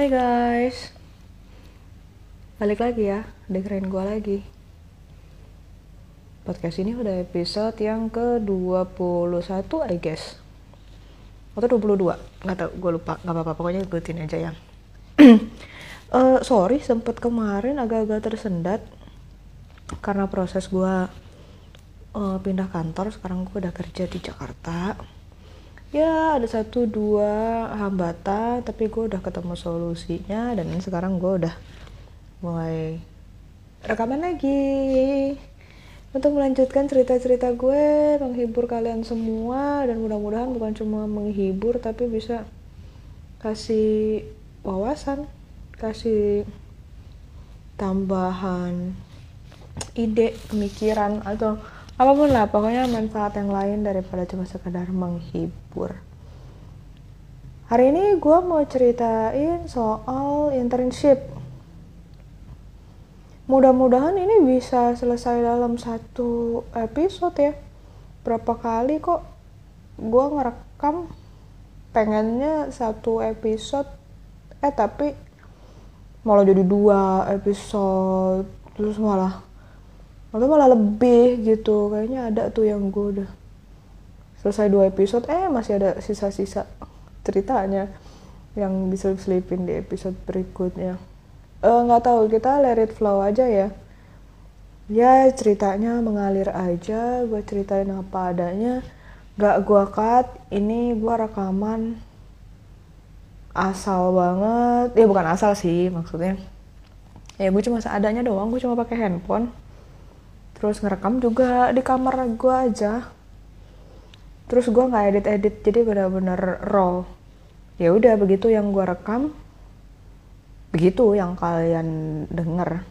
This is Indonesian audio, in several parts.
Hai guys. Balik lagi ya Dengerin gue lagi. Podcast ini udah episode yang ke-21 I guess. Atau 22 Gak tau gue lupa Gak apa-apa pokoknya ikutin aja yang uh, Sorry sempet kemarin agak-agak tersendat Karena proses gue uh, pindah kantor. Sekarang gue udah kerja di Jakarta ya ada satu dua hambatan tapi gue udah ketemu solusinya dan sekarang gue udah mulai rekaman lagi. Untuk melanjutkan cerita-cerita gue menghibur kalian semua dan mudah-mudahan bukan cuma menghibur tapi bisa kasih wawasan kasih tambahan ide pemikiran atau apa pun lah pokoknya manfaat yang lain daripada cuma sekedar menghibur. Hari ini gue mau ceritain soal internship. Mudah-mudahan ini bisa selesai dalam satu episode ya. Berapa kali kok gue ngerekam pengennya satu episode eh tapi malah jadi dua episode. Terus malah atau malah lebih gitu. Kayaknya ada tuh yang gue udah selesai dua episode. Eh masih ada sisa-sisa ceritanya yang bisa selipin di episode berikutnya. Eh, nggak uh, tahu kita let it flow aja ya. Ya ceritanya mengalir aja. Gue ceritain apa adanya. Gak gue cut. Ini gue rekaman. Asal banget. Ya bukan asal sih maksudnya. Ya gue cuma seadanya doang. Gue cuma pakai handphone terus ngerekam juga di kamar gue aja. Terus gue nggak edit edit jadi benar-benar raw. Ya udah begitu yang gue rekam begitu yang kalian denger.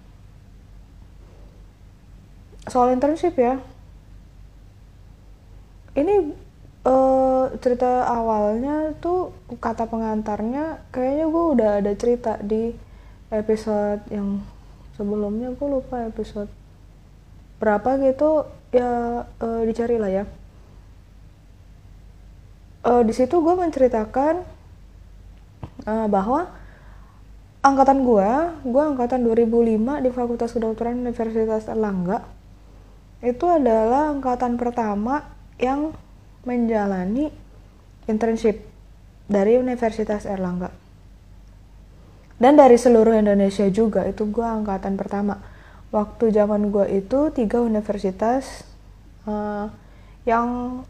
Soal internship ya. Ini uh, cerita awalnya tuh kata pengantarnya kayaknya gue udah ada cerita di episode yang sebelumnya gue lupa episode berapa gitu ya uh, dicari lah ya. Uh, di situ gue menceritakan uh, bahwa angkatan gue gue angkatan 2005 di Fakultas Kedokteran Universitas Erlangga itu adalah angkatan pertama yang menjalani internship dari Universitas Erlangga. Dan dari seluruh Indonesia juga itu gue angkatan pertama waktu zaman gue itu tiga universitas uh, yang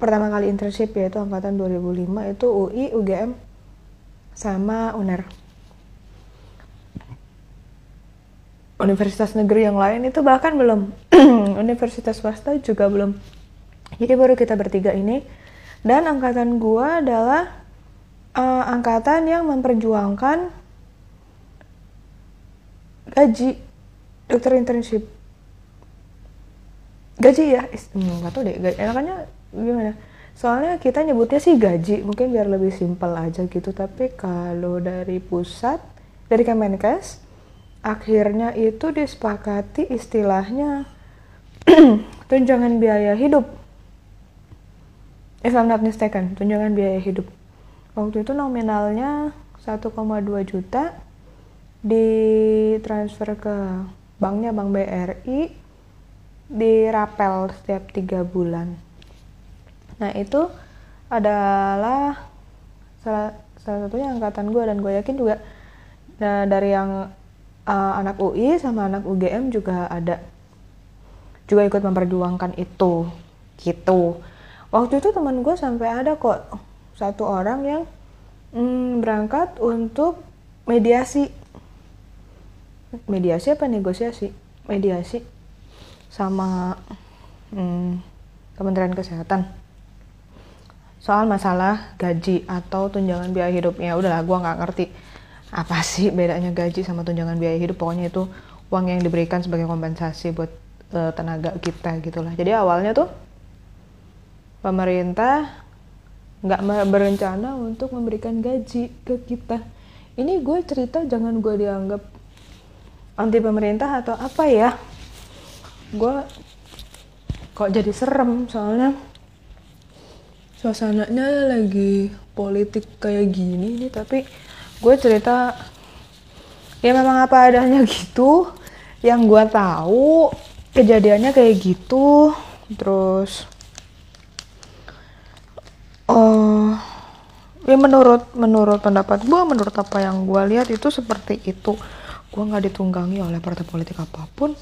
pertama kali internship yaitu angkatan 2005 itu UI, UGM, sama UNER. Universitas negeri yang lain itu bahkan belum. Universitas swasta juga belum. Jadi baru kita bertiga ini. Dan angkatan gue adalah uh, angkatan yang memperjuangkan gaji dokter internship. Gaji ya hmm, nggak tahu deh gaji, enakannya gimana? Soalnya kita nyebutnya sih gaji mungkin biar lebih simpel aja gitu. Tapi kalau dari pusat dari Kemenkes akhirnya itu disepakati istilahnya tunjangan biaya hidup. If I'm not mistaken tunjangan biaya hidup. Waktu itu nominalnya 1,2 juta ditransfer ke banknya bank BRI dirapel setiap tiga bulan. Nah itu adalah salah salah satunya angkatan gue dan gue yakin juga nah, dari yang uh, anak UI sama anak UGM juga ada juga ikut memperjuangkan itu gitu. Waktu itu teman gue sampai ada kok satu orang yang mm, berangkat untuk mediasi mediasi apa negosiasi? Mediasi. Sama hmm, Kementerian Kesehatan. Soal masalah gaji atau tunjangan biaya hidup. Ya udahlah gue nggak ngerti. Apa sih bedanya gaji sama tunjangan biaya hidup? Pokoknya itu uang yang diberikan sebagai kompensasi buat uh, tenaga kita gitulah. Jadi awalnya tuh pemerintah nggak berencana untuk memberikan gaji ke kita. Ini gue cerita jangan gue dianggap anti pemerintah atau apa ya? Gue kok jadi serem soalnya. Suasananya lagi politik kayak gini nih tapi gue cerita ya memang apa adanya gitu. Yang gue tahu kejadiannya kayak gitu. Terus oh ya menurut menurut pendapat gue menurut apa yang gue lihat itu seperti itu gue nggak ditunggangi oleh partai politik apa pun.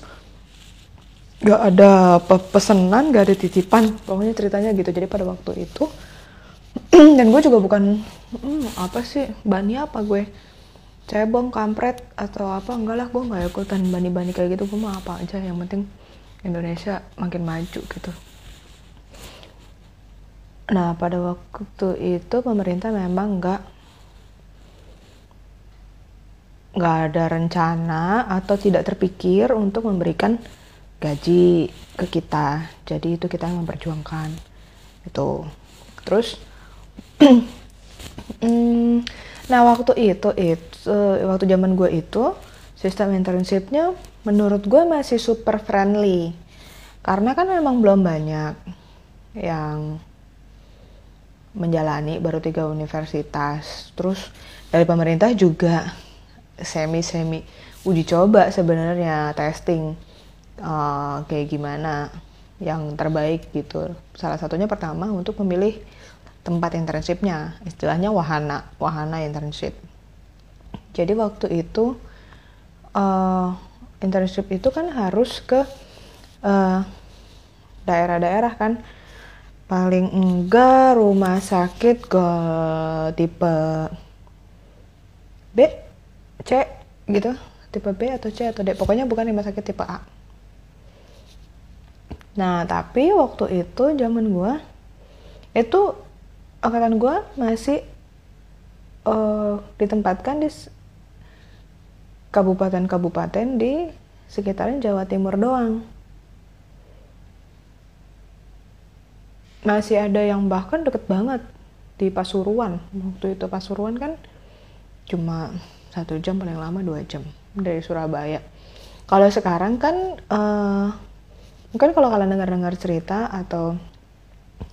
Gak ada pesanan gak ada titipan. Pokoknya ceritanya gitu. Jadi pada waktu itu dan gue juga bukan hmm, apa sih? Bani apa gue? Cebong kampret atau apa? Enggak lah gue nggak ikutan bani-bani kayak gitu. Gue mau apa aja. Yang penting Indonesia makin maju gitu. Nah pada waktu itu pemerintah memang nggak nggak ada rencana atau tidak terpikir untuk memberikan gaji ke kita. Jadi itu kita yang memperjuangkan. Itu. Terus hmm, nah waktu itu itu waktu zaman gue itu sistem internshipnya menurut gue masih super friendly. Karena kan memang belum banyak yang menjalani baru tiga universitas. Terus dari pemerintah juga semi semi uji coba sebenarnya testing uh, kayak gimana yang terbaik gitu. Salah satunya pertama untuk memilih tempat internshipnya, istilahnya wahana, wahana internship. Jadi waktu itu uh, internship itu kan harus ke daerah daerah-daerah kan, paling enggak rumah sakit ke tipe B, C gitu, tipe B atau C atau D, pokoknya bukan rumah sakit tipe A Nah, tapi waktu itu zaman gue itu angkatan gue masih uh, ditempatkan di kabupaten-kabupaten di sekitaran Jawa Timur doang. Masih ada yang bahkan deket banget di Pasuruan. Waktu itu Pasuruan kan cuma satu jam paling lama dua jam dari Surabaya. Kalau sekarang kan uh, mungkin kalau kalian dengar-dengar cerita atau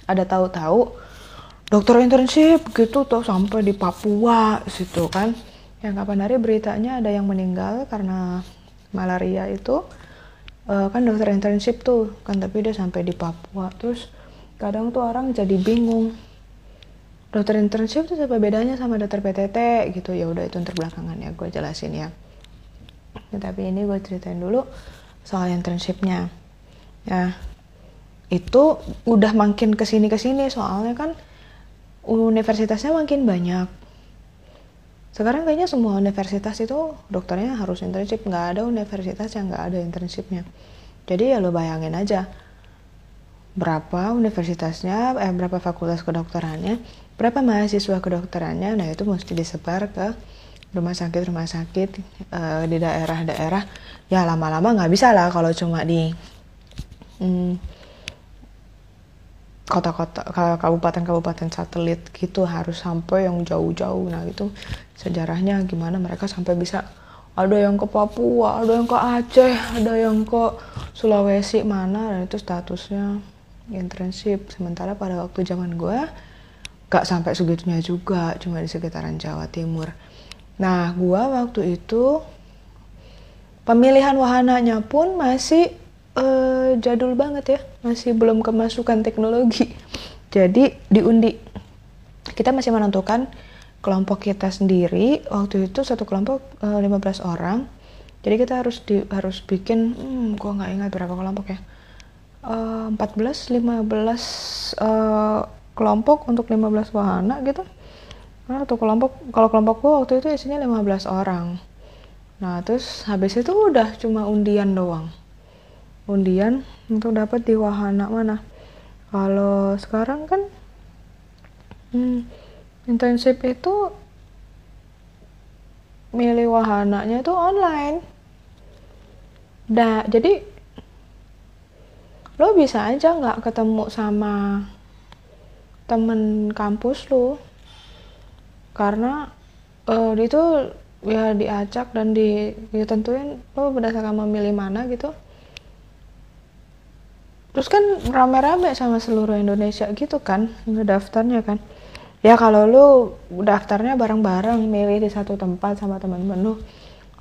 ada tahu-tahu dokter internship gitu tuh sampai di Papua situ kan. Yang kapan hari beritanya ada yang meninggal karena malaria itu uh, kan dokter internship tuh kan tapi dia sampai di Papua. Terus kadang tuh orang jadi bingung dokter internship tuh apa bedanya sama dokter PTT gitu. Ya udah itu terbelakangan ya gue jelasin ya. ya tapi ini gue ceritain dulu soal internshipnya. Ya itu udah makin ke sini ke sini soalnya kan universitasnya makin banyak. Sekarang kayaknya semua universitas itu dokternya harus internship. Nggak ada universitas yang nggak ada internshipnya. Jadi ya lo bayangin aja berapa universitasnya eh berapa fakultas kedokterannya berapa mahasiswa kedokterannya? Nah itu mesti disebar ke rumah sakit rumah sakit uh, di daerah-daerah. Ya lama-lama nggak bisa lah kalau cuma di Hmm. kota-kota kabupaten-kabupaten satelit gitu harus sampai yang jauh-jauh. Nah itu sejarahnya gimana mereka sampai bisa ada yang ke Papua ada yang ke Aceh ada yang ke Sulawesi mana dan itu statusnya internship. Sementara pada waktu zaman gue gak sampai segitunya juga cuma di sekitaran Jawa Timur nah gue waktu itu pemilihan wahananya pun masih uh, jadul banget ya, masih belum kemasukan teknologi. Jadi diundi. Kita masih menentukan kelompok kita sendiri. Waktu itu satu kelompok uh, eh, 15 orang. Jadi kita harus di, harus bikin, hmm, gua nggak ingat berapa kelompok ya. Uh, 14, 15 uh, kelompok untuk 15 wahana gitu. Nah, satu kelompok, kalau kelompok gua waktu itu isinya 15 orang. Nah, terus habis itu udah cuma undian doang undian untuk dapat di wahana mana kalau sekarang kan hmm, internship itu milih wahananya itu online nah jadi lo bisa aja nggak ketemu sama temen kampus lo karena uh, itu ya diacak dan di ditentuin lo berdasarkan memilih mana gitu. Terus kan rame-rame sama seluruh Indonesia gitu kan ngedaftarnya kan. Ya kalau lu daftarnya bareng-bareng milih di satu tempat sama teman-teman lu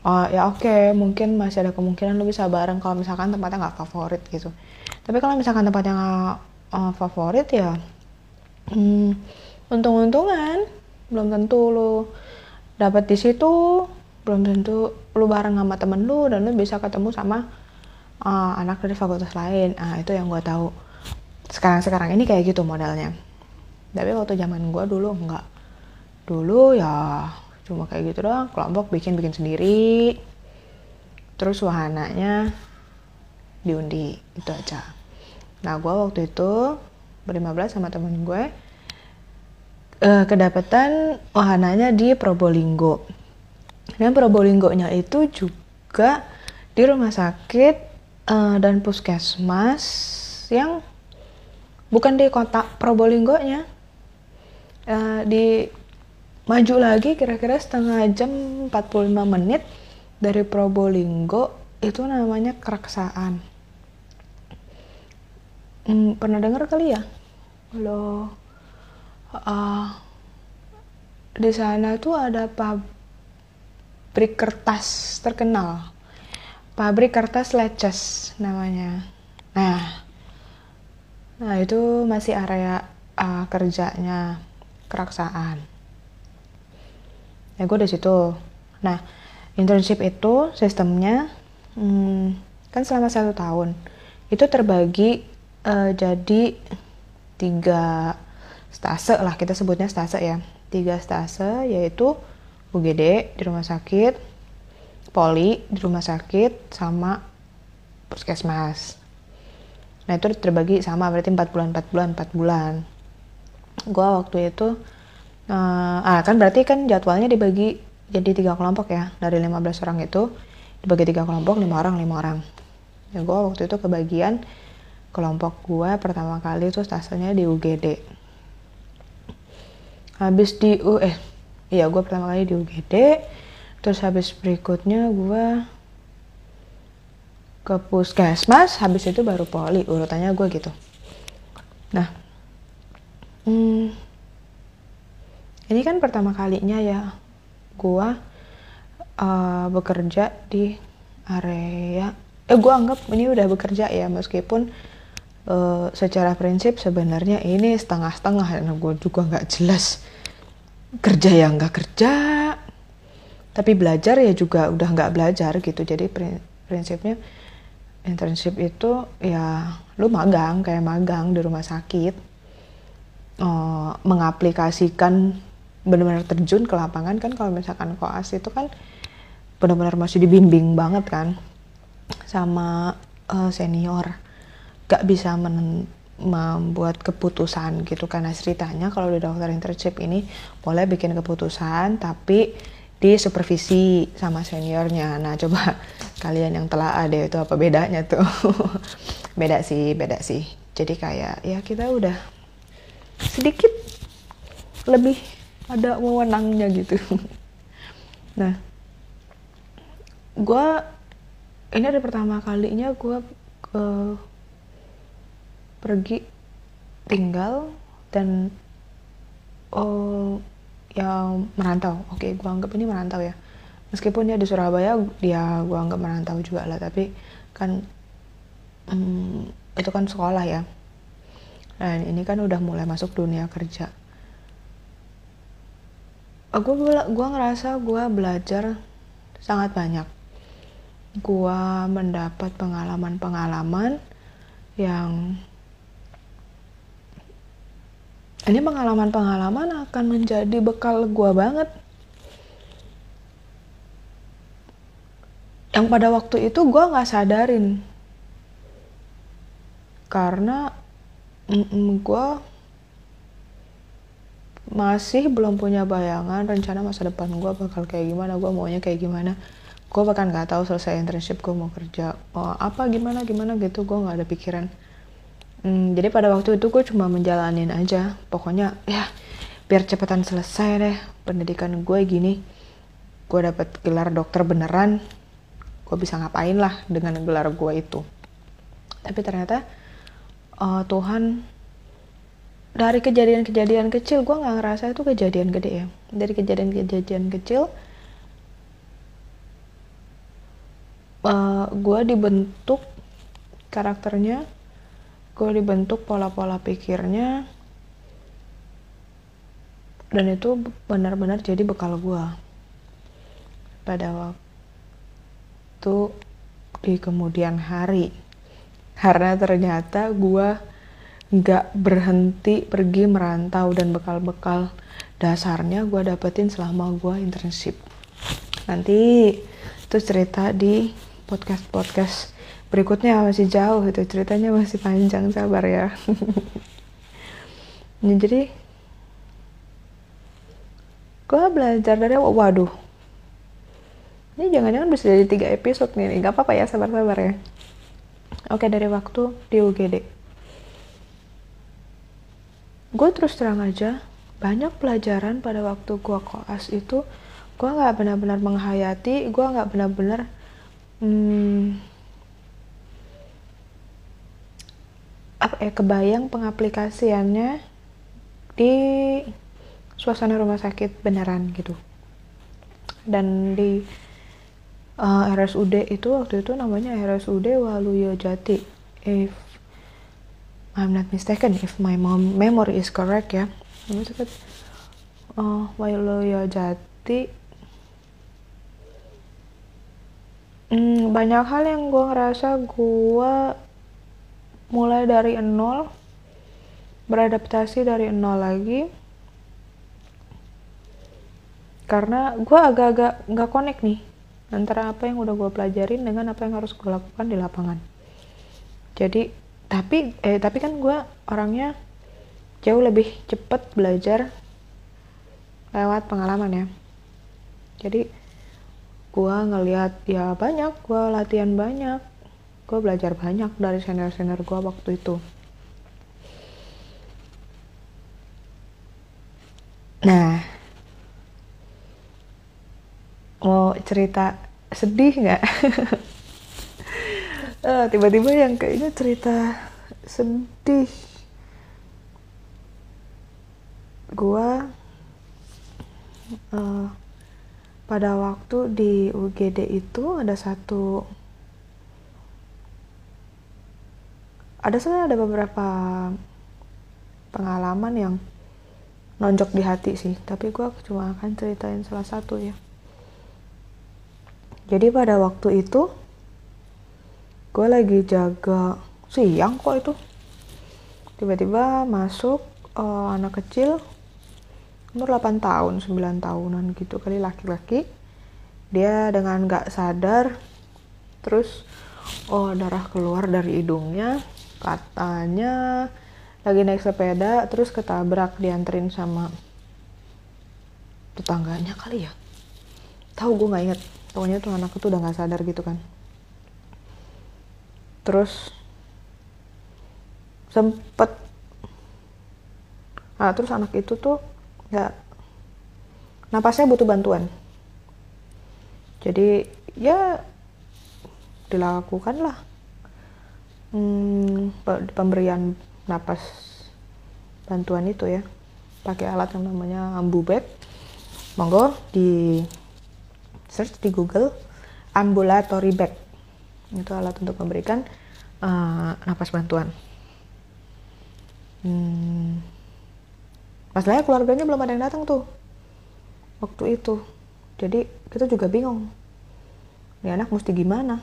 oh ya oke okay, mungkin masih ada kemungkinan lu bisa bareng kalau misalkan tempatnya nggak favorit gitu. Tapi kalau misalkan tempatnya nggak uh, favorit ya hmm, untung-untungan belum tentu lu dapat di situ belum tentu lu bareng sama temen lu dan lu bisa ketemu sama uh, anak dari fakultas lain. Ah itu yang gue tahu. Sekarang sekarang ini kayak gitu modelnya. Tapi waktu zaman gue dulu enggak. Dulu ya cuma kayak gitu doang. Kelompok bikin bikin sendiri. Terus wahananya diundi itu aja. Nah gue waktu itu ber-15 sama temen gue uh, kedapatan wahananya di Probolinggo. Dan Probolinggo-nya itu juga di rumah sakit uh, dan puskesmas yang bukan di kota Probolinggo-nya. Uh, di maju lagi kira-kira setengah jam 45 menit dari Probolinggo itu namanya Keraksaan hmm, pernah dengar kali ya? Kalau uh, di sana tuh ada pabrik kertas terkenal. Pabrik kertas Leces namanya. Nah nah itu masih area uh, kerjanya Keraksaan. Ya gue di situ. Nah internship itu sistemnya hmm, kan selama satu tahun. Itu terbagi uh, jadi tiga stase lah kita sebutnya stase ya. Tiga stase yaitu UGD di rumah sakit poli di rumah sakit sama puskesmas. Nah itu terbagi sama berarti 4 bulan 4 bulan 4 bulan. Gue waktu itu Uh, ah kan berarti kan jadwalnya dibagi jadi tiga kelompok ya. Dari 15 orang itu dibagi tiga kelompok lima orang lima orang. Ya gue waktu itu kebagian kelompok gue pertama kali itu stasenya di UGD habis di U eh iya gue pertama kali di UGD terus habis berikutnya gue ke puskesmas habis itu baru poli urutannya gue gitu. Nah hmm, ini kan pertama kalinya ya gua uh, bekerja di area eh gua anggap ini udah bekerja ya meskipun uh, secara prinsip sebenarnya ini setengah-setengah karena gue juga nggak jelas kerja yang nggak kerja tapi belajar ya juga udah nggak belajar gitu. Jadi prinsipnya internship itu ya lu magang kayak magang di rumah sakit uh, mengaplikasikan benar-benar terjun ke lapangan. Kan kalau misalkan koas itu kan benar-benar masih dibimbing banget kan sama uh, senior gak bisa membuat keputusan gitu karena ceritanya kalau di dokter internship ini boleh bikin keputusan tapi di supervisi sama seniornya. Nah coba kalian yang telah ada itu apa bedanya tuh? Beda sih beda sih. Jadi kayak ya kita udah sedikit lebih ada wewenangnya gitu. Nah gue ini ada pertama kalinya gue ke pergi tinggal dan oh yang merantau. Oke gue anggap ini merantau ya. Meskipun dia di Surabaya dia gue anggap merantau juga lah. Tapi kan hmm, itu kan sekolah ya. Dan ini kan udah mulai masuk dunia kerja. Gue gue ngerasa gue belajar sangat banyak. Gue mendapat pengalaman-pengalaman yang ini pengalaman-pengalaman akan menjadi bekal gue banget. Yang pada waktu itu gue nggak sadarin. Karena gue masih belum punya bayangan rencana masa depan gue bakal kayak gimana gue maunya kayak gimana. Gue bahkan nggak tahu selesai internship gue mau kerja oh, apa gimana gimana gitu. Gue nggak ada pikiran hmm, jadi pada waktu itu gue cuma menjalanin aja. Pokoknya ya biar cepetan selesai deh pendidikan gue gini. Gue dapet gelar dokter beneran. Gue bisa ngapain lah dengan gelar gue itu. Tapi ternyata uh, Tuhan dari kejadian-kejadian kecil gue nggak ngerasa itu kejadian gede ya. Dari kejadian-kejadian kecil uh, eh, gue dibentuk karakternya gue dibentuk pola-pola pikirnya dan itu benar-benar jadi bekal gue pada waktu di kemudian hari. Karena ternyata gue nggak berhenti pergi merantau dan bekal-bekal dasarnya gue dapetin selama gue internship. Nanti itu cerita di podcast-podcast berikutnya masih jauh itu ceritanya masih panjang sabar ya. Ya jadi gue belajar dari waduh. Ini jangan-jangan bisa jadi tiga episode nih nggak apa-apa ya sabar-sabar ya. Oke dari waktu di UGD gue terus terang aja banyak pelajaran pada waktu gue koas itu gue nggak benar-benar menghayati gue nggak benar-benar hmm, apa ya kebayang pengaplikasiannya di suasana rumah sakit beneran gitu. Dan di uh, eh, RSUD itu waktu itu namanya RSUD Waluyo Jati. If I'm not mistaken if my mom memory is correct ya. Rumah sakit uh, Waluyo Jati. Hmm, banyak hal yang gue ngerasa gue mulai dari nol beradaptasi dari nol lagi. Karena gue agak-agak nggak connect nih antara apa yang udah gue pelajarin dengan apa yang harus gue lakukan di lapangan. Jadi tapi eh tapi kan gue orangnya jauh lebih cepet belajar lewat pengalaman ya. Jadi gue ngelihat ya banyak gue latihan banyak gue belajar banyak dari senior-senior gue waktu itu. Nah mau cerita sedih nggak? Uh, tiba-tiba yang kayaknya cerita sedih. Gue uh, pada waktu di UGD itu ada satu ada sebenarnya ada beberapa pengalaman yang nonjok di hati sih tapi gue cuma akan ceritain salah satu ya. Jadi pada waktu itu gue lagi jaga siang kok itu. Tiba-tiba masuk uh, anak kecil umur 8 tahun 9 tahunan gitu kali laki-laki. Dia dengan gak sadar terus oh darah keluar dari hidungnya katanya lagi naik sepeda terus ketabrak dianterin sama tetangganya kali ya? Tahu gue nggak inget pokoknya tuh anak itu udah nggak sadar gitu kan. Terus sempet. Nah terus anak itu tuh nggak napasnya butuh bantuan. Jadi ya dilakukan lah hmm, pemberian napas bantuan itu ya. Pakai alat yang namanya ambubed monggo di search di Google ambulatory bag. Itu alat untuk memberikan uh, napas bantuan. Hmm, masalahnya keluarganya belum ada yang datang tuh waktu itu. Jadi kita juga bingung ini anak mesti gimana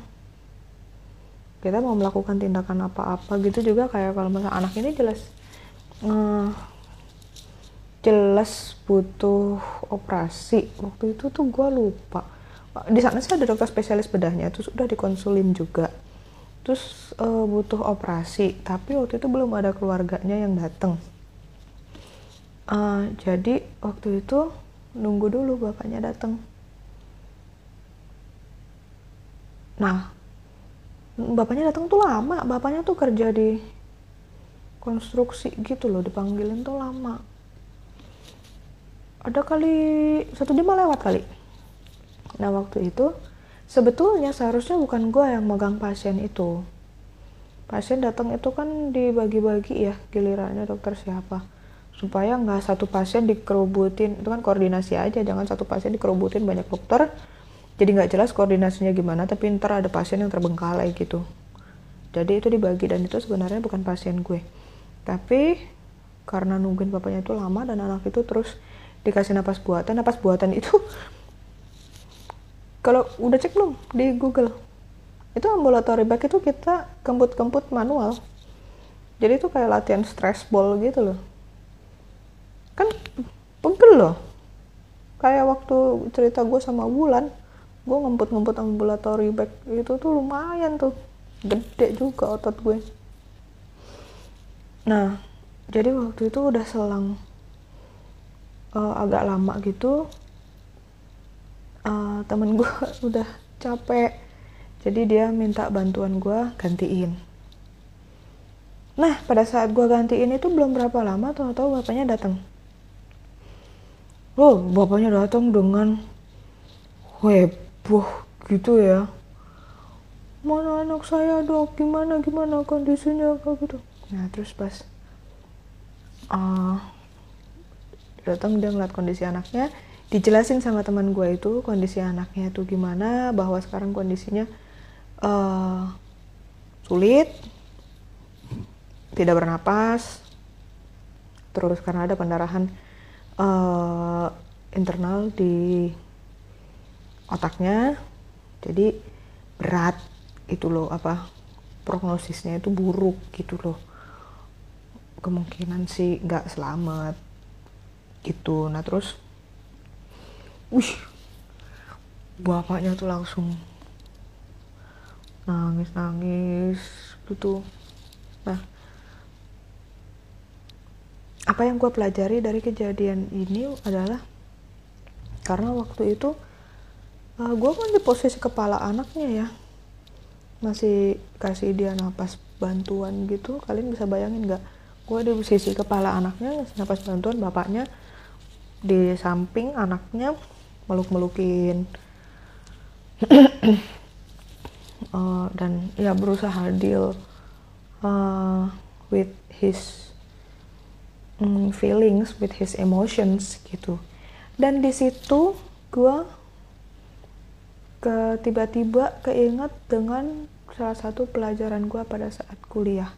kita mau melakukan tindakan apa-apa gitu juga kayak kalau misalnya anak ini jelas uh, jelas butuh operasi. Waktu itu tuh gue lupa. Di sana sih ada dokter spesialis bedahnya terus udah dikonsulin juga. Terus uh, butuh operasi tapi waktu itu belum ada keluarganya yang datang uh, jadi waktu itu nunggu dulu bapaknya datang nah bapaknya datang tuh lama bapaknya tuh kerja di konstruksi gitu loh dipanggilin tuh lama. Ada kali satu jam lewat kali. Nah waktu itu sebetulnya seharusnya bukan gue yang megang pasien itu. Pasien datang itu kan dibagi-bagi ya gilirannya dokter siapa. Supaya nggak satu pasien dikerubutin itu kan koordinasi aja jangan satu pasien dikerubutin banyak dokter jadi nggak jelas koordinasinya gimana tapi ntar ada pasien yang terbengkalai gitu. Jadi itu dibagi dan itu sebenarnya bukan pasien gue. Tapi karena nungguin bapaknya itu lama dan anak itu terus dikasih napas buatan napas buatan itu kalau udah cek belum? Di Google. Itu ambulatory bag itu kita kemput-kemput manual. Jadi itu kayak latihan stress ball gitu loh. Kan pegel loh. Kayak waktu cerita gue sama Bulan gue ngemput-ngemput ambulatory bag itu tuh lumayan tuh. Gede juga otot gue. Nah jadi waktu itu udah selang uh, agak lama gitu uh, temen gue udah capek. Jadi dia minta bantuan gue gantiin. Nah pada saat gue gantiin itu belum berapa lama tahu-tahu bapaknya datang oh bapaknya datang dengan heboh gitu ya? Mana anak saya dok? Gimana gimana kondisinya kayak gitu? Nah terus pas uh, datang dia ngeliat kondisi anaknya dijelasin sama teman gue itu kondisi anaknya itu gimana bahwa sekarang kondisinya uh, sulit tidak bernapas terus karena ada pendarahan uh, internal di otaknya. Jadi berat itu loh apa prognosisnya itu buruk gitu loh. Kemungkinan sih nggak selamat gitu. Nah terus wih bapaknya tuh langsung nangis nangis gitu. Nah apa yang gue pelajari dari kejadian ini adalah karena waktu itu uh, eh, gue kan di posisi kepala anaknya ya. Masih kasih dia napas bantuan gitu. Kalian bisa bayangin nggak? Gue di posisi kepala anaknya napas bantuan bapaknya di samping anaknya meluk-melukin. Uh, dan ya berusaha deal uh, with his um, feelings, with his emotions gitu. Dan di situ gue ke tiba-tiba keinget dengan salah satu pelajaran gue pada saat kuliah.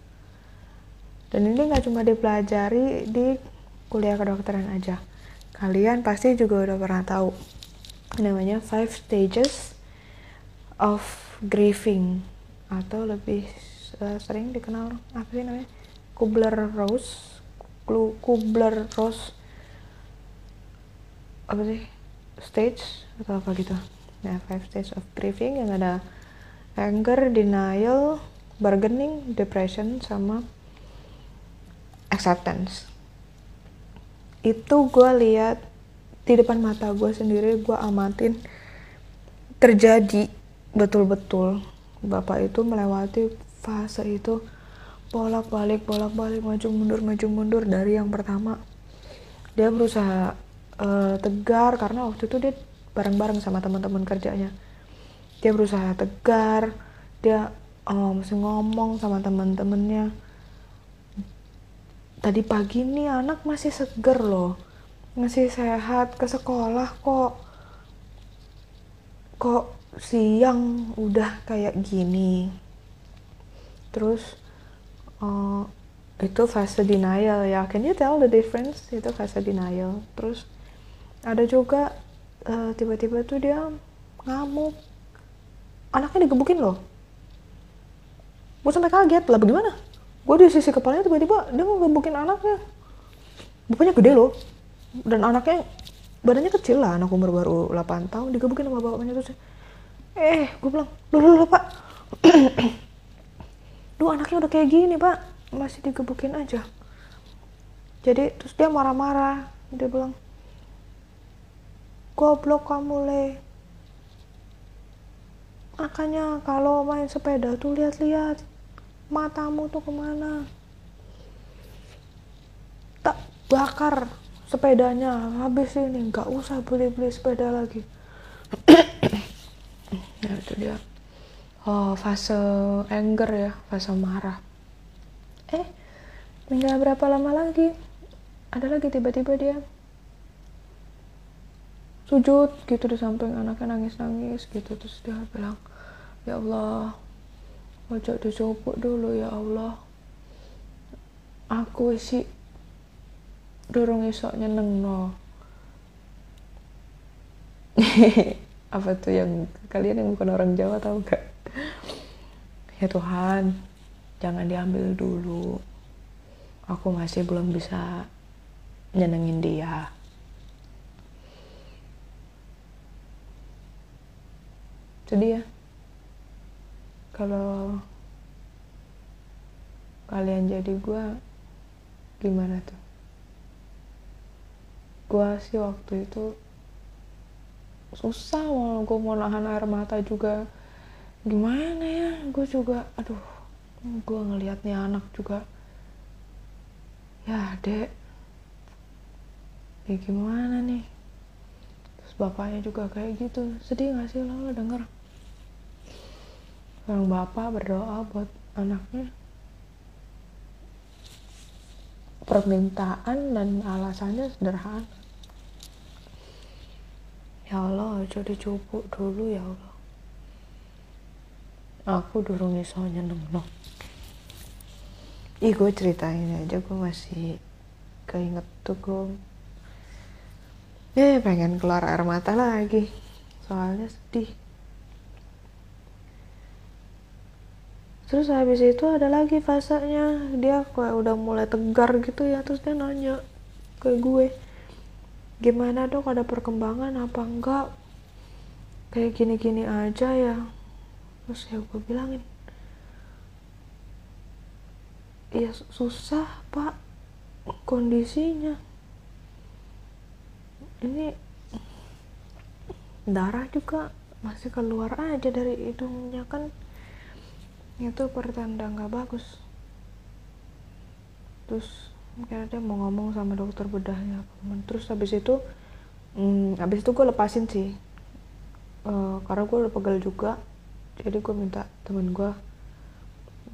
Dan ini nggak cuma dipelajari di kuliah kedokteran aja. Kalian pasti juga udah pernah tahu namanya five stages of grieving atau lebih uh, sering dikenal apa sih namanya Kubler Rose Kubler Rose apa sih stage atau apa gitu nah five stage of grieving yang ada anger denial bargaining depression sama acceptance. Itu gue lihat di depan mata gue sendiri gue amatin terjadi betul-betul. Bapak itu melewati fase itu bolak-balik bolak-balik maju mundur maju mundur. Dari yang pertama dia berusaha uh, tegar karena waktu itu dia bareng-bareng sama teman-teman kerjanya. Dia berusaha tegar dia uh, masih ngomong sama teman-temannya. Tadi pagi nih anak masih seger loh masih sehat ke sekolah kok. Kok siang udah kayak gini? Terus uh, itu fase denial ya. Can you tell the difference? Itu fase denial. Terus ada juga uh, tiba-tiba tuh dia ngamuk. Anaknya digebukin loh. Gue sampai kaget lah bagaimana? Gue di sisi kepalanya tiba-tiba dia ngegebukin anaknya. Bapaknya gede loh. Dan anaknya badannya kecil lah anak umur baru 8 tahun digebukin sama bapaknya terus. Eh gue bilang dulu dulu pak. Duh anaknya udah kayak gini pak. Masih digebukin aja. Jadi terus dia marah-marah. Dia bilang goblok kamu le. Makanya kalau main sepeda tuh lihat-lihat matamu tuh ke mana. Tak bakar sepedanya habis ini nggak usah beli-beli sepeda lagi. Ya itu dia. Oh fase anger ya fase marah. Eh tinggal berapa lama lagi? Ada lagi tiba-tiba dia sujud gitu di samping anaknya nangis-nangis gitu. Terus dia bilang ya Allah ojo dicopot dulu ya Allah. Aku sih dorong esok nyeneng no apa tuh yang kalian yang bukan orang Jawa tahu gak ya Tuhan jangan diambil dulu. Aku masih belum bisa nyenengin dia sedih ya kalau kalian jadi gue gimana tuh? Gue sih waktu itu susah mau gue mau nahan air mata juga. Gimana ya? Gue juga aduh gue ngelihatnya anak juga. Ya dek. Ya gimana nih? Terus bapaknya juga kayak gitu. Sedih gak sih? Lo denger orang bapak berdoa buat anaknya. Permintaan dan alasannya sederhana. Ya Allah aja dicupuk dulu ya Allah. Aku durung iso nyeneng no ih gue ceritain aja gue masih keinget tuh gue ya pengen keluar air mata lagi. Soalnya sedih terus habis itu ada lagi fasenya. Dia kayak udah mulai tegar gitu ya. Terus dia nanya ke gue gimana dok ada perkembangan apa enggak? Kayak gini-gini aja ya. Terus ya gue bilangin ya susah pak kondisinya. Ini darah juga masih keluar aja dari hidungnya kan itu pertanda nggak bagus. Terus kayak dia mau ngomong sama dokter bedahnya terus habis itu hmm, habis itu gue lepasin sih. Uh, karena gue udah pegel juga. Jadi gue minta temen gue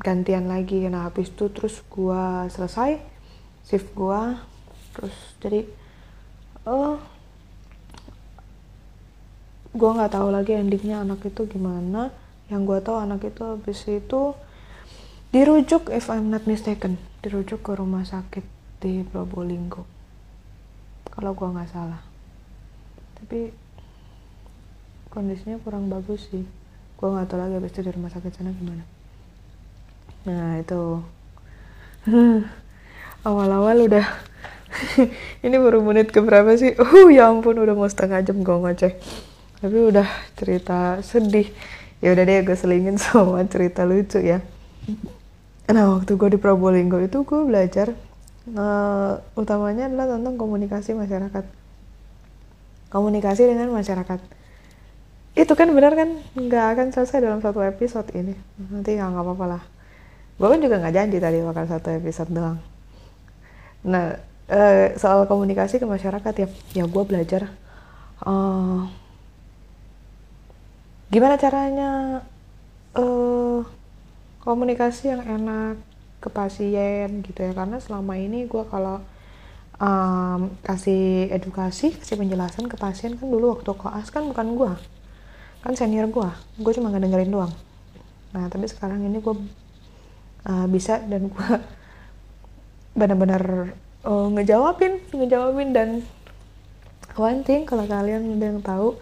gantian lagi. Nah habis itu terus gue selesai shift gue terus jadi uh, gue nggak tahu lagi endingnya anak itu gimana yang gue tahu anak itu habis itu dirujuk if I'm not mistaken dirujuk ke rumah sakit di Probolinggo. Kalau gue nggak salah. Tapi kondisinya kurang bagus sih. Gue nggak tahu lagi habis itu di rumah sakit sana gimana. Nah itu. Awal-awal udah. Ini baru menit ke berapa sih? Uh ya ampun udah mau setengah jam gue ngoceh. Tapi udah cerita sedih ya udah deh gue selingin sama cerita lucu ya. Nah waktu gue di Probolinggo itu gue belajar uh, utamanya adalah tentang komunikasi masyarakat. Komunikasi dengan masyarakat. Itu kan benar kan? Nggak akan selesai dalam satu episode ini. Nanti ya nggak apa-apa lah. Gue kan juga nggak janji tadi bakal satu episode doang. Nah uh, soal komunikasi ke masyarakat ya. Ya gue belajar uh, gimana caranya uh, komunikasi yang enak ke pasien gitu ya? Karena selama ini gue kalau um, kasih edukasi kasih penjelasan ke pasien kan dulu waktu koas kan bukan gue kan senior gue gue cuma ngedengerin doang. Nah tapi sekarang ini gue uh, bisa dan gue benar-benar uh, ngejawabin ngejawabin dan one thing kalau kalian udah yang tahu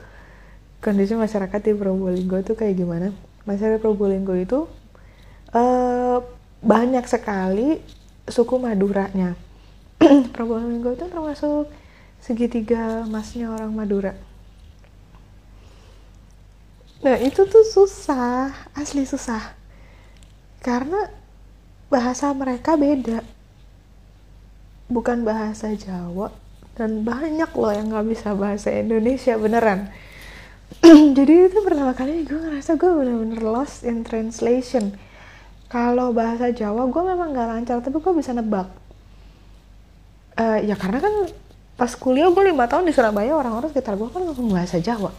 kondisi masyarakat di Probolinggo itu kayak gimana? Masyarakat Probolinggo itu uh, banyak sekali suku Maduranya. Probolinggo itu termasuk segitiga emasnya orang Madura. Nah itu tuh susah asli susah. Karena bahasa mereka beda. Bukan bahasa Jawa dan banyak loh yang nggak bisa bahasa Indonesia beneran jadi itu pertama kali gue ngerasa gue bener-bener lost in translation. Kalau bahasa Jawa gue memang gak lancar tapi gue bisa nebak. Uh, ya karena kan pas kuliah gue lima tahun di Surabaya orang-orang sekitar gue kan ngomong bahasa Jawa.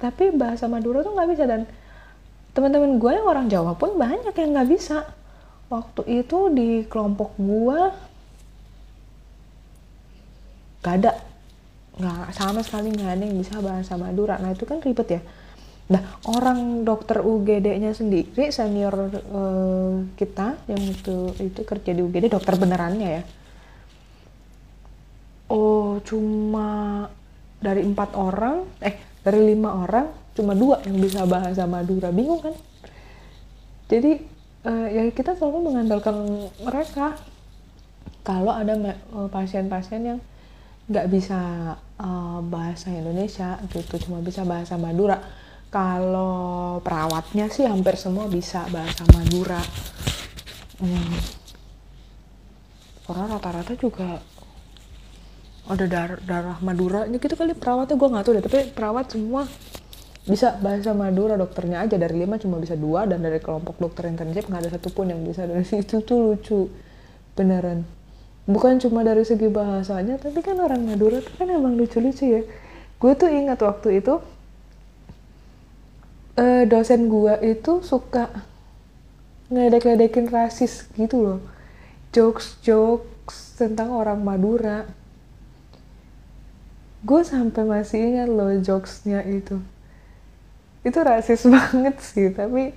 Tapi bahasa Madura tuh nggak bisa dan teman-teman gue yang orang Jawa pun banyak yang nggak bisa. Waktu itu di kelompok gue nggak ada nggak sama sekali nggak ada yang bisa bahasa Madura. Nah itu kan ribet ya. Nah orang dokter UGD-nya sendiri senior uh, kita yang itu itu kerja di UGD dokter benerannya ya. Oh cuma dari empat orang eh dari lima orang cuma dua yang bisa bahasa Madura. Bingung kan? Jadi uh, ya kita selalu mengandalkan mereka. Kalau ada pasien-pasien yang nggak bisa uh, bahasa Indonesia gitu cuma bisa bahasa Madura. Kalau perawatnya sih hampir semua bisa bahasa Madura. Hmm. karena rata-rata juga ada darah, darah Madura. Ini gitu kali perawatnya gue nggak tahu deh tapi perawat semua bisa bahasa Madura. Dokternya aja dari lima cuma bisa dua dan dari kelompok dokter intensif nggak ada satupun yang bisa. Dari situ tuh lucu beneran bukan cuma dari segi bahasanya tapi kan orang Madura tuh kan emang lucu-lucu ya. Gue tuh ingat waktu itu uh, dosen gue itu suka ngedek-ngedekin rasis gitu loh. Jokes-jokes tentang orang Madura. Gue sampai masih ingat loh jokesnya itu. Itu rasis banget sih tapi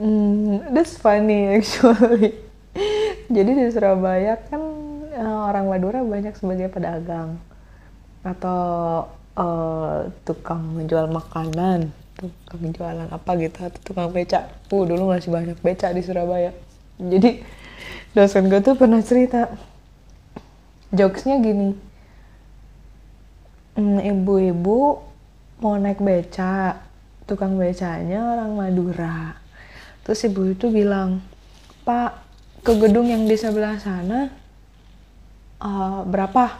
mm, that's funny actually. Jadi di Surabaya kan orang Madura banyak sebagai pedagang atau uh, tukang menjual makanan tukang jualan apa gitu atau tukang beca uh dulu masih banyak beca di Surabaya. Jadi dosen gue tuh pernah cerita jokesnya gini hmm, ibu-ibu mau naik beca tukang becanya orang Madura. Terus ibu itu bilang pak ke gedung yang di sebelah sana uh, berapa?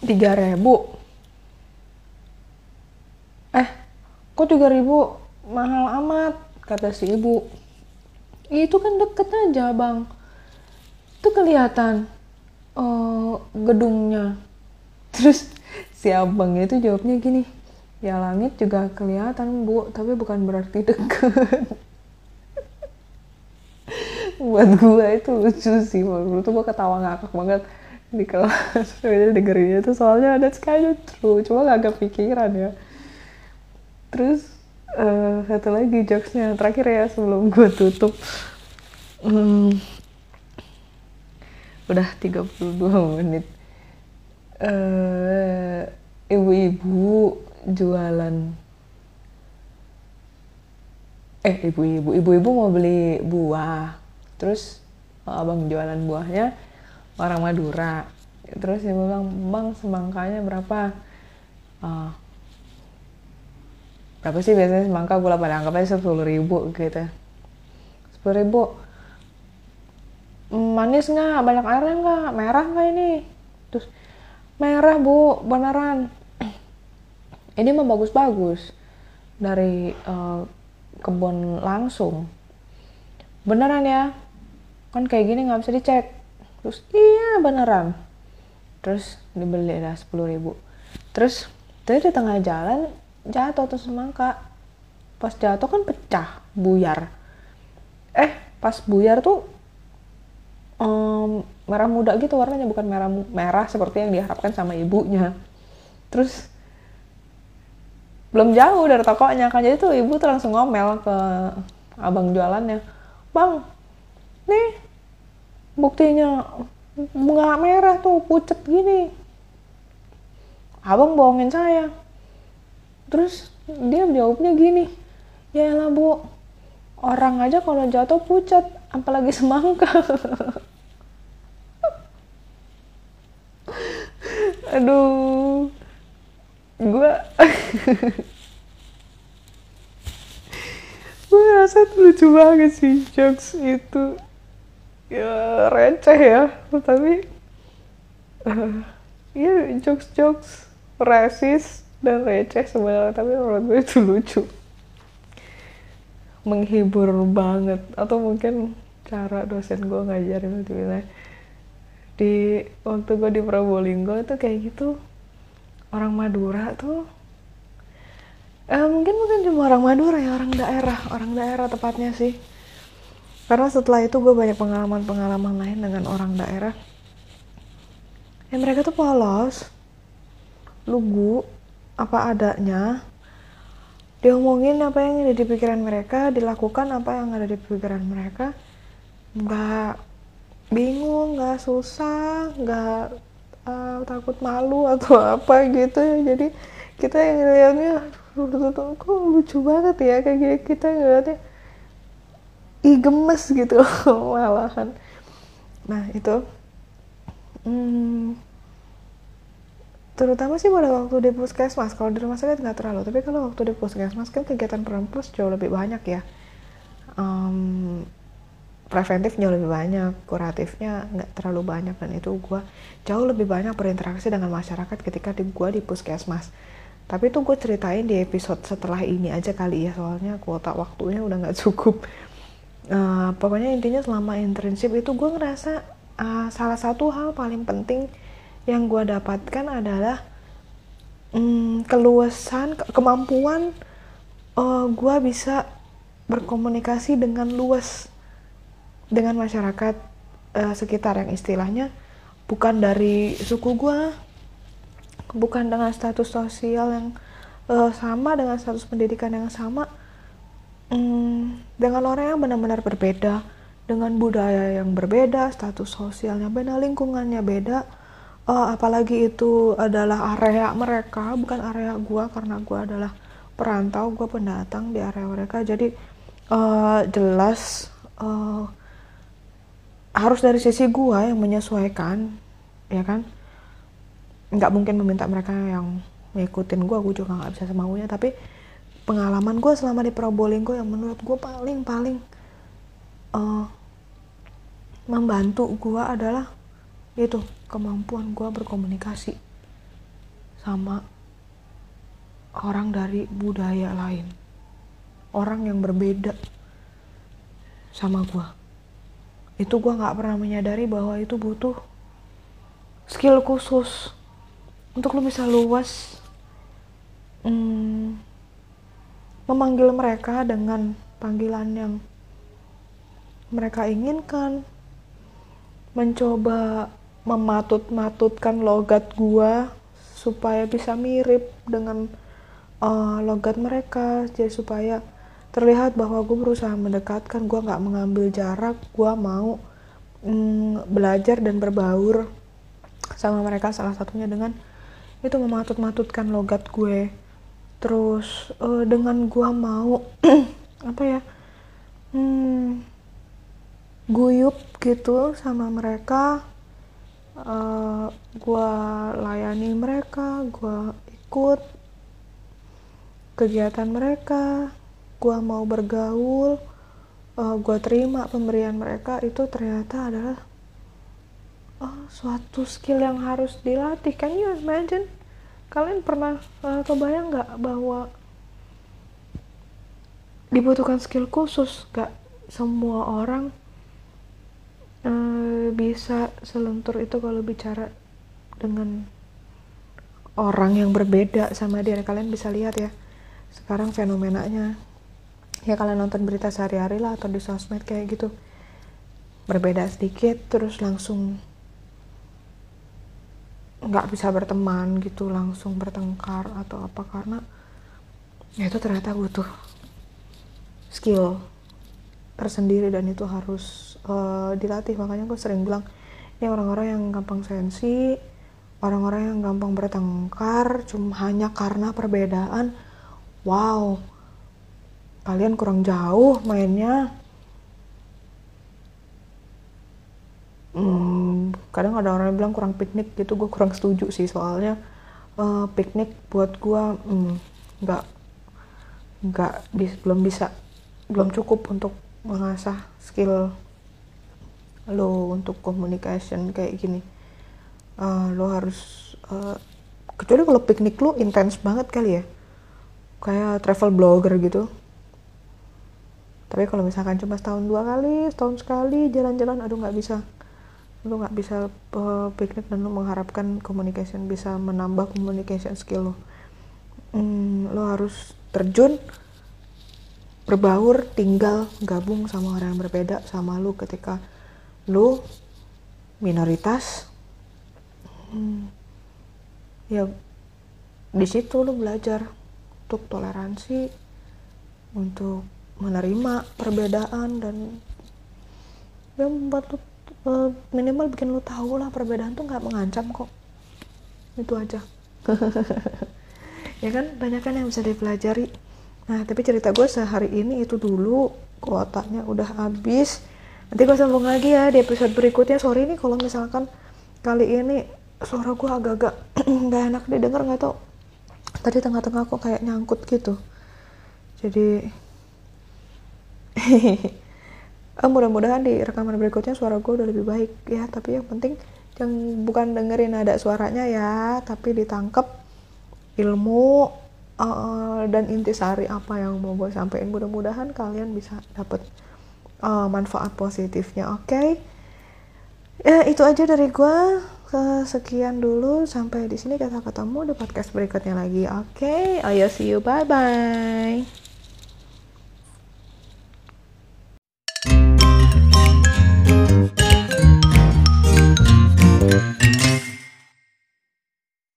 Tiga ribu. Eh, kok tiga ribu mahal amat? Kata si ibu. Itu kan deket aja bang. Itu kelihatan uh, gedungnya. Terus si abangnya itu jawabnya gini, ya langit juga kelihatan bu, tapi bukan berarti deket. Buat gue itu lucu sih waktu itu gue ketawa ngakak banget di kelas. Dengerinnya itu soalnya ada kind of true cuma gak kepikiran ya. Terus uh, satu lagi jokesnya terakhir ya sebelum gue tutup. Hmm, udah 32 menit. Uh, ibu-ibu jualan. Eh ibu-ibu ibu-ibu mau beli buah terus abang jualan buahnya orang Madura. Terus dia bilang bang semangkanya berapa? Uh, berapa sih biasanya semangka? Gula pada anggap aja sepuluh ribu gitu. Sepuluh ribu? Manis nggak? Banyak airnya nggak? Merah nggak ini? Terus merah bu beneran. Ini mah bagus-bagus. Dari uh, kebun langsung. Beneran ya kan kayak gini nggak bisa dicek. Terus iya beneran. Terus dibeli lah sepuluh ribu. Terus tadi di tengah jalan jatuh tuh semangka. Pas jatuh kan pecah buyar. Eh pas buyar tuh um, merah muda gitu warnanya bukan merah merah seperti yang diharapkan sama ibunya. Terus belum jauh dari tokonya kan. Jadi tuh ibu tuh langsung ngomel ke abang jualannya. Bang nih buktinya nggak merah tuh pucet gini. Abang bohongin saya. Terus dia jawabnya gini ya lah bu orang aja kalau jatuh pucat apalagi semangka. Aduh gue gue rasa lucu banget sih jokes itu ya receh ya. Tapi uh, ya jokes jokes rasis dan receh sebenarnya. Tapi menurut gue itu lucu. Menghibur banget. Atau mungkin cara dosen gue ngajarin itu di waktu gue di Probolinggo itu kayak gitu. Orang Madura tuh eh, mungkin bukan cuma orang Madura ya orang daerah. Orang daerah tepatnya sih karena setelah itu gue banyak pengalaman-pengalaman lain dengan orang daerah. Ya mereka tuh polos lugu apa adanya. Diomongin apa yang ada di pikiran mereka dilakukan apa yang ada di pikiran mereka. Nggak bingung nggak susah nggak uh, takut malu atau apa gitu. Jadi kita yang ngeliatnya kok lucu banget ya kayak gini. Kita ngeliatnya ih gemes gitu. Malahan. Nah itu. Hmm, terutama sih pada waktu di puskesmas. Kalau di rumah sakit nggak terlalu. Tapi kalau waktu di puskesmas kan kegiatan perempus jauh lebih banyak ya. Um, preventif jauh lebih banyak kuratifnya nggak terlalu banyak. Dan itu gue jauh lebih banyak berinteraksi dengan masyarakat ketika di gue di puskesmas. Tapi itu gue ceritain di episode setelah ini aja kali ya. Soalnya kuota waktunya udah nggak cukup uh, pokoknya intinya selama internship itu gue ngerasa uh, salah satu hal paling penting yang gue dapatkan adalah hmm, keluasan ke kemampuan uh, eh, gue bisa berkomunikasi dengan luas dengan masyarakat uh, sekitar yang istilahnya. Bukan dari suku gue bukan dengan status sosial yang uh, sama dengan status pendidikan yang sama um, dengan orang yang benar-benar berbeda dengan budaya yang berbeda status sosialnya beda lingkungannya beda uh, apalagi itu adalah area mereka bukan area gua karena gua adalah perantau gua pendatang di area mereka. Jadi uh, jelas uh, harus dari sisi gua yang menyesuaikan ya kan? Nggak mungkin meminta mereka yang ngikutin gue gue juga nggak bisa semaunya tapi pengalaman gue selama di Probolinggo yang menurut gue paling paling uh, membantu gue adalah itu kemampuan gue berkomunikasi sama orang dari budaya lain. Orang yang berbeda sama gue itu gue nggak pernah menyadari bahwa itu butuh skill khusus. Untuk lo bisa luas hmm, memanggil mereka dengan panggilan yang mereka inginkan. Mencoba mematut-matutkan logat gua supaya bisa mirip dengan uh, logat mereka. Jadi supaya terlihat bahwa gue berusaha mendekatkan gue nggak mengambil jarak gue mau mm, belajar dan berbaur sama mereka salah satunya dengan itu mematut-matutkan logat gue terus uh, dengan gue mau apa ya hmm, guyup gitu sama mereka uh, gue layani mereka gue ikut kegiatan mereka gue mau bergaul uh, gue terima pemberian mereka itu ternyata adalah oh, suatu skill yang harus dilatih. Kan you imagine kalian pernah uh, kebayang nggak bahwa dibutuhkan skill khusus gak semua orang uh, bisa selentur itu kalau bicara dengan orang yang berbeda sama dia? Kalian bisa lihat ya sekarang fenomenanya. Ya kalian nonton berita sehari-hari lah atau di sosmed kayak gitu. Berbeda sedikit terus langsung nggak bisa berteman gitu langsung bertengkar atau apa karena ya itu ternyata butuh skill tersendiri dan itu harus uh, dilatih. Makanya gue sering bilang ini orang-orang yang gampang sensi orang-orang yang gampang bertengkar cuma hanya karena perbedaan wow kalian kurang jauh mainnya. Hmm, kadang ada orang yang bilang kurang piknik gitu gue kurang setuju sih. Soalnya uh, piknik buat gue hmm, nggak nggak bis, belum bisa belum cukup untuk mengasah skill lo untuk communication kayak gini. Uh, lo harus uh, kecuali kalau piknik lo intens banget kali ya. Kayak travel blogger gitu. Tapi kalau misalkan cuma setahun dua kali setahun sekali jalan-jalan aduh nggak bisa lu nggak bisa uh, piknik dan lu mengharapkan communication bisa menambah communication skill lo. Hmm, lo harus terjun berbaur tinggal gabung sama orang yang berbeda sama lu ketika lu minoritas. Hmm, ya di situ lu belajar untuk toleransi untuk menerima perbedaan dan ya membuat lu uh, minimal bikin lu tahu lah perbedaan tuh nggak mengancam kok. Itu aja. Ya kan banyak kan yang bisa dipelajari. Nah tapi cerita gue sehari ini itu dulu kuotanya udah habis. Nanti gue sambung lagi ya di episode berikutnya. Sorry nih kalau misalkan kali ini suara gue agak-agak nggak enak didengar nggak tau tadi tengah-tengah kok kayak nyangkut gitu. Jadi eh, mudah-mudahan di rekaman berikutnya suara gue udah lebih baik ya. Tapi yang penting yang bukan dengerin ada suaranya ya tapi ditangkep ilmu uh, dan intisari apa yang mau gue sampaikan. Mudah-mudahan kalian bisa dapet uh, manfaat positifnya oke? Okay? ya itu aja dari gue sekian dulu sampai di sini kita ketemu di podcast berikutnya lagi oke? Okay? ayo see you. Bye bye